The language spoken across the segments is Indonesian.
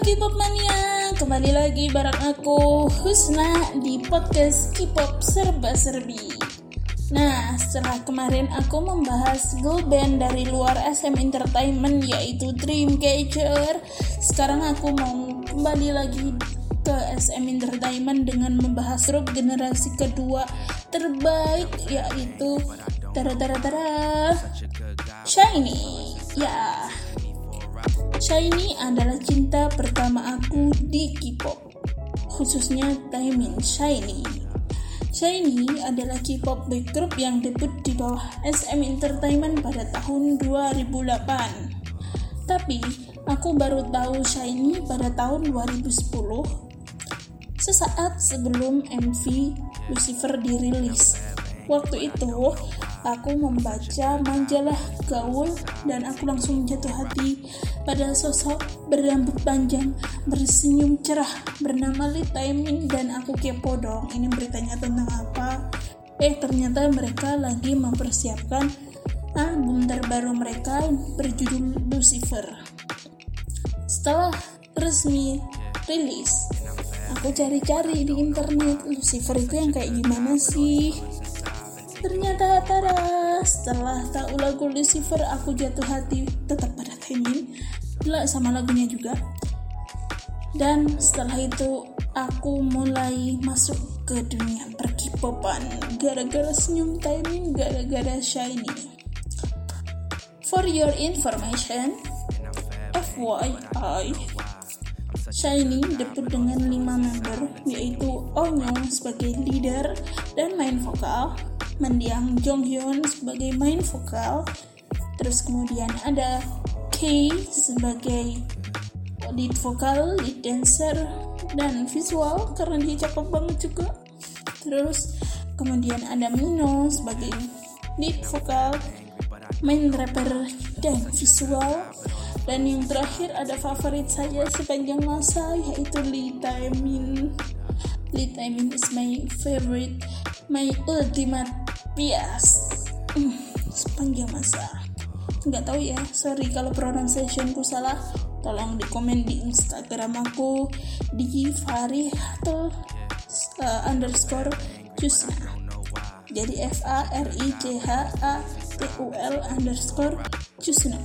K-pop mania, kembali lagi bareng aku Husna di podcast K-pop serba serbi. Nah, setelah kemarin aku membahas girl band dari luar SM Entertainment yaitu Dreamcatcher, sekarang aku mau kembali lagi ke SM Entertainment dengan membahas grup generasi kedua terbaik yaitu tara tara tara Shiny. Ya, Shiny adalah cinta pertama aku di K-pop, khususnya Taemin Shiny. Shiny adalah K-pop boy group yang debut di bawah SM Entertainment pada tahun 2008. Tapi, aku baru tahu Shiny pada tahun 2010, sesaat sebelum MV Lucifer dirilis. Waktu itu, aku membaca majalah Gaul dan aku langsung jatuh hati pada sosok berambut panjang, bersenyum cerah bernama Lee Taemin dan aku kepo dong ini beritanya tentang apa. Eh ternyata mereka lagi mempersiapkan album terbaru mereka berjudul Lucifer. Setelah resmi rilis, aku cari-cari di internet Lucifer itu yang kayak gimana sih? Ternyata Tara, setelah tahu lagu Lucifer aku jatuh hati tetap pada Taemin, gila sama lagunya juga. Dan setelah itu aku mulai masuk ke dunia perkipopan gara-gara senyum Taemin, gara-gara Shiny. For your information, FYI, Shiny debut dengan 5 member yaitu Onyong sebagai leader dan main vokal, mendiang Jonghyun sebagai main vokal, terus kemudian ada K sebagai lead vokal, lead dancer, dan visual karena dia cakep banget juga. Terus kemudian ada Mino sebagai lead vokal, main rapper, dan visual. Dan yang terakhir ada favorit saya sepanjang masa yaitu Lee Taemin. Lee Taemin is my favorite, my ultimate bias hmm, sepanjang masa. Nggak tahu ya sorry kalau pronunciationku salah. Tolong di komen di instagram aku di variatel uh, underscore jusna jadi f a r i c h a t u l underscore jusna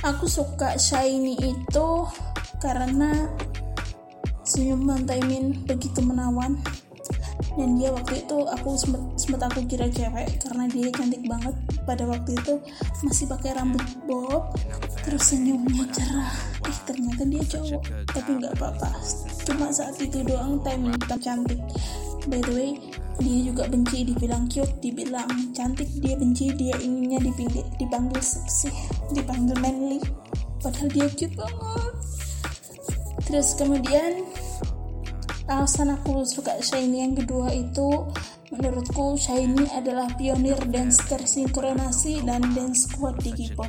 aku suka shiny itu karena senyum Taimin begitu menawan dan dia waktu itu aku sempet, sempet aku kira cewek karena dia cantik banget. Pada waktu itu masih pakai rambut bob terus senyumnya cerah. Eh ternyata dia cowok tapi nggak apa-apa. Cuma saat itu doang Taimin cantik. By the way dia juga benci dibilang cute dibilang cantik. Dia benci dia inginnya dipanggil dipanggil seksi dipanggil manly. Padahal dia cute banget. Terus kemudian alasan aku suka Shiny yang kedua itu menurutku Shiny adalah pionir dance tersinkronasi dan dance squad di K-pop.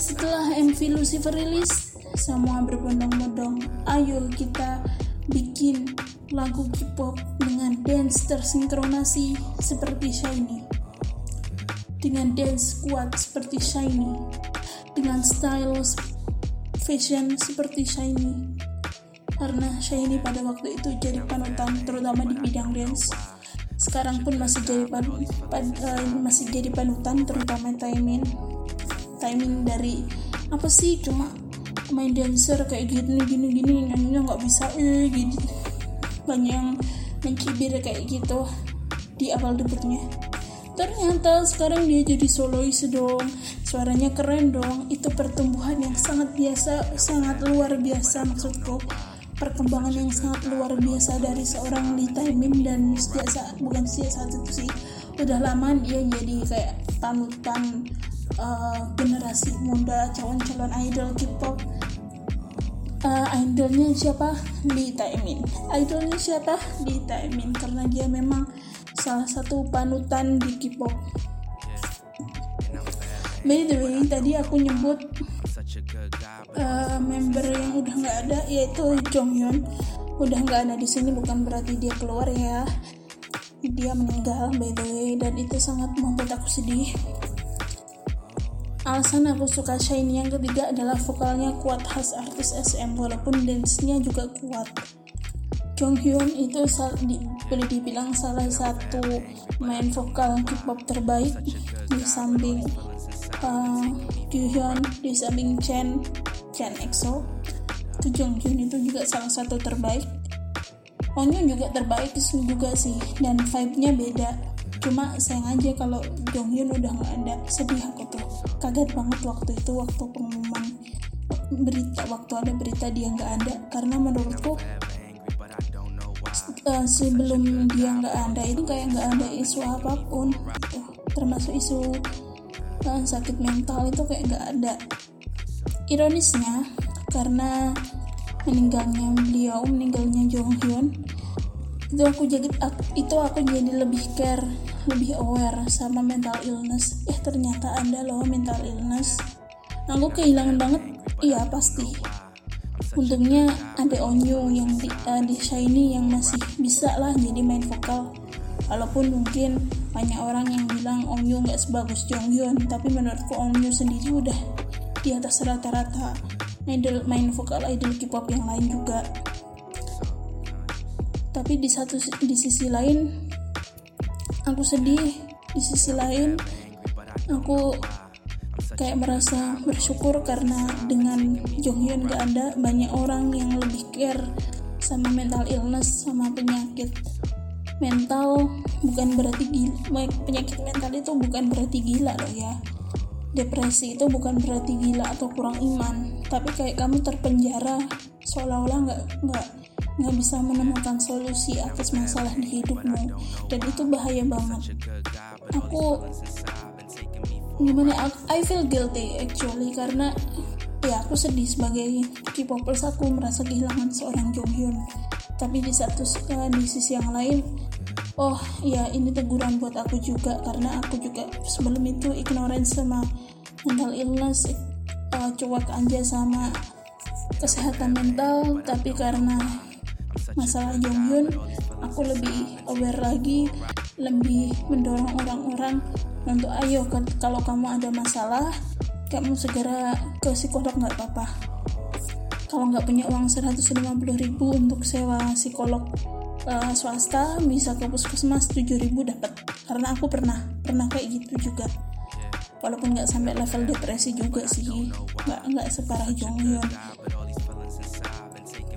Setelah MV Lucifer rilis semua berbondong-bondong ayo kita bikin lagu K-pop dengan dance tersinkronasi seperti Shiny. Dengan dance squad seperti Shiny. Dengan style fashion seperti Shiny karena Shiny pada waktu itu jadi panutan terutama di bidang dance. Sekarang pun masih jadi pan, pan, uh, masih jadi panutan terutama timing timing dari apa sih cuma main dancer kayak gini gini gini nyanyinya nggak bisa eh gitu banyak yang mencibir kayak gitu di awal debutnya. Ternyata sekarang dia jadi solois dong suaranya keren dong. Itu pertumbuhan yang sangat biasa sangat luar biasa maksudku perkembangan yang sangat luar biasa dari seorang Lee Taemin dan sejak saat bukan sejak saat itu sih udah lama dia jadi kayak panutan uh, generasi muda calon-calon idol K-pop. Uh, idolnya siapa? Lee Taemin. Idolnya siapa? Lee Taemin karena dia memang salah satu panutan di K-pop. By the way tadi aku nyebut uh, member yang udah nggak ada yaitu Jonghyun udah nggak ada di sini bukan berarti dia keluar ya. Dia meninggal by the way dan itu sangat membuat aku sedih. Alasan aku suka Shiny yang ketiga adalah vokalnya kuat khas artis SM walaupun dance-nya juga kuat. Jonghyun itu di, boleh dibilang salah satu main vokal K-pop terbaik di samping uh, di samping Chen, Chen EXO. Itu Jonghyun itu juga salah satu terbaik. Onyeon juga terbaik juga sih dan vibe-nya beda. Cuma sayang aja kalau Jonghyun udah nggak ada. Sedih aku tuh. Kaget banget waktu itu waktu pengumuman berita waktu ada berita dia nggak ada karena menurutku uh, sebelum dia nggak ada itu kayak nggak ada isu apa pun gitu. termasuk isu uh, sakit mental itu kayak nggak ada ironisnya karena meninggalnya beliau meninggalnya Jong Hyun itu aku jadi itu aku jadi lebih care lebih aware sama mental illness. Eh ternyata ada loh mental illness. Aku kehilangan banget. Iya pasti. Untungnya ada Onyo yang di, uh, di Shiny yang masih bisa lah jadi main vokal. Walaupun mungkin banyak orang yang bilang Onyo nggak sebagus Jonghyun tapi menurutku Onyo sendiri udah di atas rata-rata. Idol main vokal idol K-pop yang lain juga. Tapi di satu di sisi lain aku sedih. Di sisi lain aku kayak merasa bersyukur karena dengan Jonghyun gak ada banyak orang yang lebih care sama mental illness sama penyakit mental. Bukan berarti gila penyakit mental itu bukan berarti gila loh ya depresi itu bukan berarti gila atau kurang iman tapi kayak kamu terpenjara seolah-olah nggak nggak nggak bisa menemukan solusi atas masalah di hidupmu. Dan itu bahaya banget. Aku gimana I feel guilty actually karena ya aku sedih sebagai K-popers aku merasa kehilangan seorang Jonghyun tapi di satu uh, di sisi yang lain oh ya ini teguran buat aku juga karena aku juga sebelum itu ignorance sama mental illness uh, cuek aja sama kesehatan mental tapi karena masalah Jonghyun aku lebih aware lagi lebih mendorong orang-orang untuk ayo kalau kamu ada masalah kamu segera ke psikolog nggak apa-apa. Kalau nggak punya uang 150 ribu untuk sewa psikolog uh, swasta bisa ke puskesmas 7 ribu dapat karena aku pernah pernah kayak gitu juga. Walaupun nggak sampai level depresi juga sih. nggak nggak separah Jonghyun.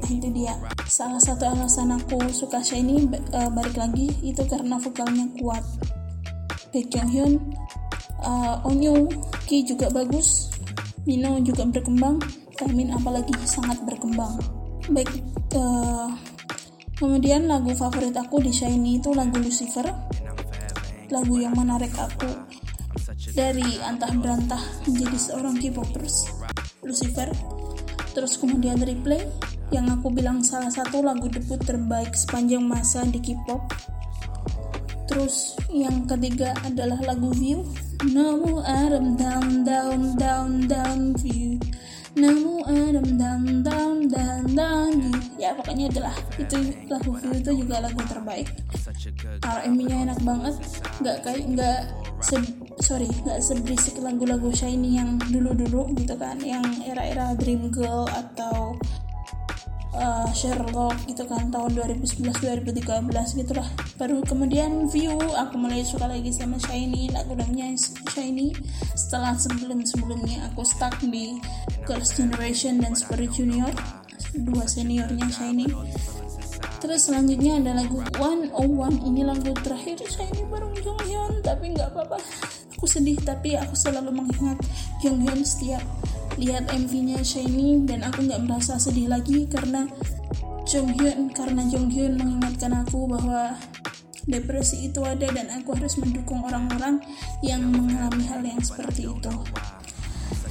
nah itu dia. salah satu alasan aku suka Shiny uh, balik lagi itu karena vokalnya kuat. Baek Jong Hyun uh, Onyo Ki juga bagus Mino juga berkembang Taemin apalagi sangat berkembang. Baik uh, kemudian lagu favorit aku di Shiny itu lagu Lucifer. Lagu yang menarik aku dari antah berantah menjadi seorang K-popers Lucifer. Terus kemudian Replay yang aku bilang salah satu lagu debut terbaik sepanjang masa di K-pop. Terus yang ketiga adalah lagu View. Namu Adam down down down down pokoknya adalah itu lagu itu juga lagu terbaik. R&B-nya enak banget, nggak kayak nggak se sorry nggak seberisik lagu-lagu shiny yang dulu-dulu gitu kan, yang era-era Dream Girl atau uh, Sherlock gitu kan. Tahun 2011 2013 gitu lah baru kemudian View aku mulai suka lagi sama Shiny lagu-lagunya Shiny. Setelah sebelum-sebelumnya aku stuck di Girls Generation dan Super Junior dua seniornya Shiny terus selanjutnya ada lagu One Oh One. Ini lagu terakhir Shiny bareng Jonghyun tapi nggak apa-apa. Aku sedih tapi aku selalu mengingat Jonghyun setiap lihat MV-nya Shiny dan aku nggak merasa sedih lagi karena Jonghyun karena Jonghyun mengingatkan aku bahwa depresi itu ada dan aku harus mendukung orang-orang yang mengalami hal yang seperti itu.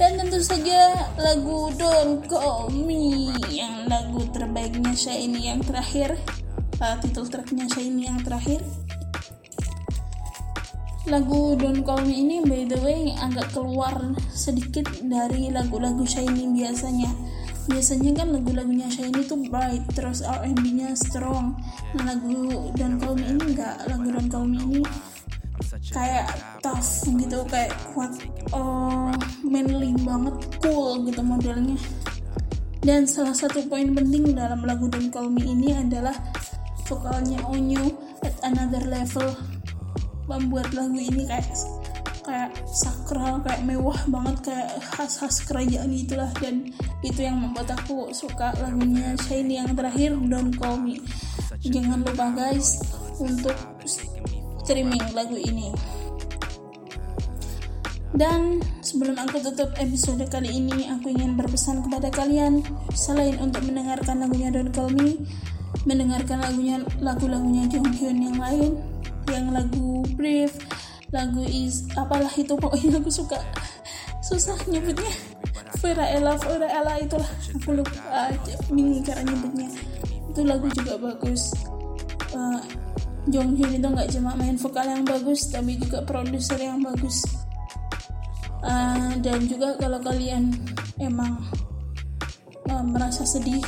Dan tentu saja lagu Don't Call Me yang lagu terbaiknya Shiny yang terakhir, uh, titel tracknya Shiny yang terakhir. Lagu Don't Call Me ini by the way agak keluar sedikit dari lagu-lagu Shiny biasanya. Biasanya kan lagu-lagunya Shiny tuh bright terus R&B nya strong. Nah lagu Don't Call Me ini enggak lagu Don't Call Me ini kayak tough gitu kayak kuat. Oh manly banget cool gitu modelnya. Dan salah satu poin penting dalam lagu Don't Call Me ini adalah vokalnya Onyo at another level. Membuat lagu ini kayak kayak sakral kayak mewah banget kayak khas-khas kerajaan itulah. Dan itu yang membuat aku suka lagunya. Shiny yang terakhir Don't Call Me. Jangan lupa guys untuk streaming lagu ini. Dan sebelum aku tutup episode kali ini, aku ingin berpesan kepada kalian, selain untuk mendengarkan lagunya Don't Call Me, mendengarkan lagunya lagu-lagunya Jonghyun yang lain, yang lagu Brave, lagu is apalah itu pokoknya aku suka. Susah nyebutnya. Vera Ella Vera Ella itulah. Aku lupa aja bingung cara nyebutnya. Itu lagu juga bagus. Uh, Jong Hyun itu nggak cuma main vokal yang bagus tapi juga produser yang bagus. Uh, dan juga kalau kalian emang uh, merasa sedih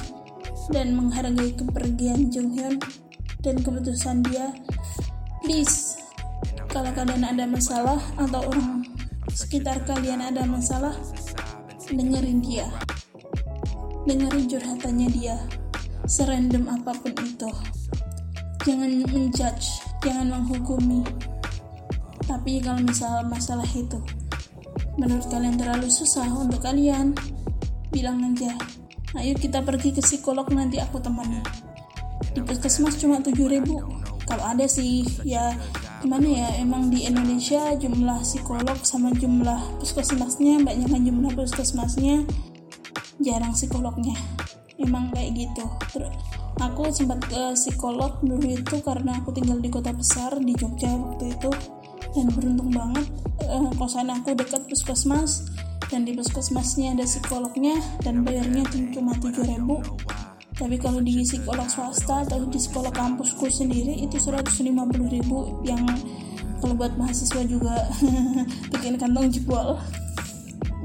dan menghargai kepergian Jong Hyun dan keputusan dia please kalau kalian ada masalah atau orang sekitar kalian ada masalah dengerin dia. Dengerin curhatannya dia serandom apa pun itu jangan menjudge jangan menghukumi. Tapi kalau misal masalah itu menurut kalian terlalu susah untuk kalian bilang aja ayo kita pergi ke psikolog nanti aku temani. Di puskesmas cuma 7000 kalau ada sih ya gimana ya emang di Indonesia jumlah psikolog sama jumlah puskesmasnya banyak kan jumlah puskesmasnya jarang psikolognya emang kayak gitu. Terus aku sempat ke psikolog dulu itu karena aku tinggal di kota besar di Jogja waktu itu. Dan beruntung banget eh, kosan aku dekat puskesmas. Dan di puskesmasnya ada psikolognya dan bayarnya cuma 7000 tapi kalau di psikolog swasta atau di sekolah kampusku sendiri itu 150 ribu yang kalau buat mahasiswa juga bikin kantong jebol.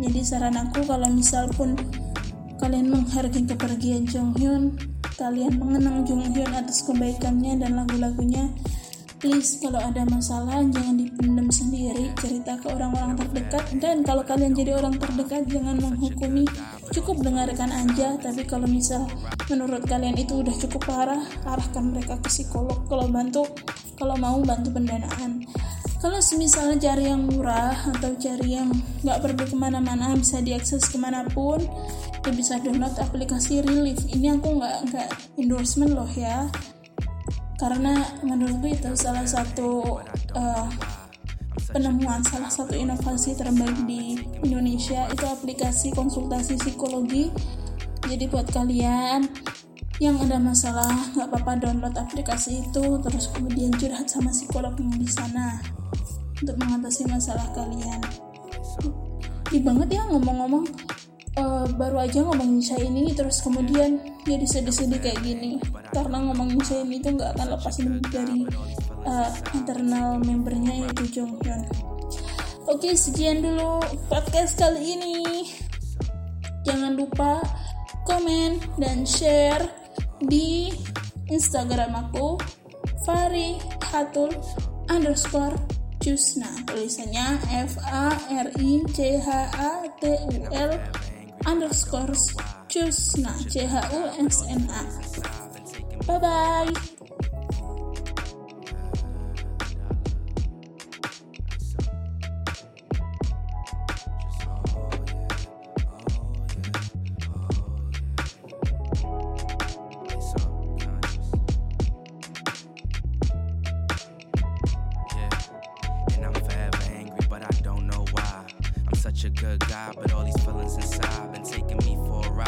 Jadi saran aku kalau misal pun kalian menghargai kepergian Jong Hyun kalian mengenang Jong Hyun atas kebaikannya dan lagu-lagunya please kalau ada masalah jangan dipendam sendiri cerita ke orang-orang terdekat dan kalau kalian jadi orang terdekat jangan menghukumi cukup dengarkan aja tapi kalau misal menurut kalian itu udah cukup parah arahkan mereka ke psikolog kalau bantu kalau mau bantu pendanaan kalau misalnya cari yang murah atau cari yang nggak perlu ke mana-mana bisa diakses ke mana pun ya bisa download aplikasi Relief. Ini aku nggak nggak endorsement loh ya. Karena menurutku itu salah satu uh, penemuan salah satu inovasi terbaik di Indonesia itu aplikasi konsultasi psikologi. Jadi buat kalian yang ada masalah nggak apa-apa download aplikasi itu terus kemudian curhat sama psikolog yang di sana untuk mengatasi masalah kalian. Di banget ya ngomong-ngomong uh, baru aja ngomongin ini terus kemudian jadi sedih-sedih kayak gini karena ngomongin ini itu nggak akan lepas dari uh, internal membernya yaitu Jonghyun. Oke sekian dulu podcast kali ini. Jangan lupa komen dan share di Instagram aku Fari Hatul underscore Cusna. Tulisannya F A R I C H A T U L underscore Cusna. C H U S N A. Bye bye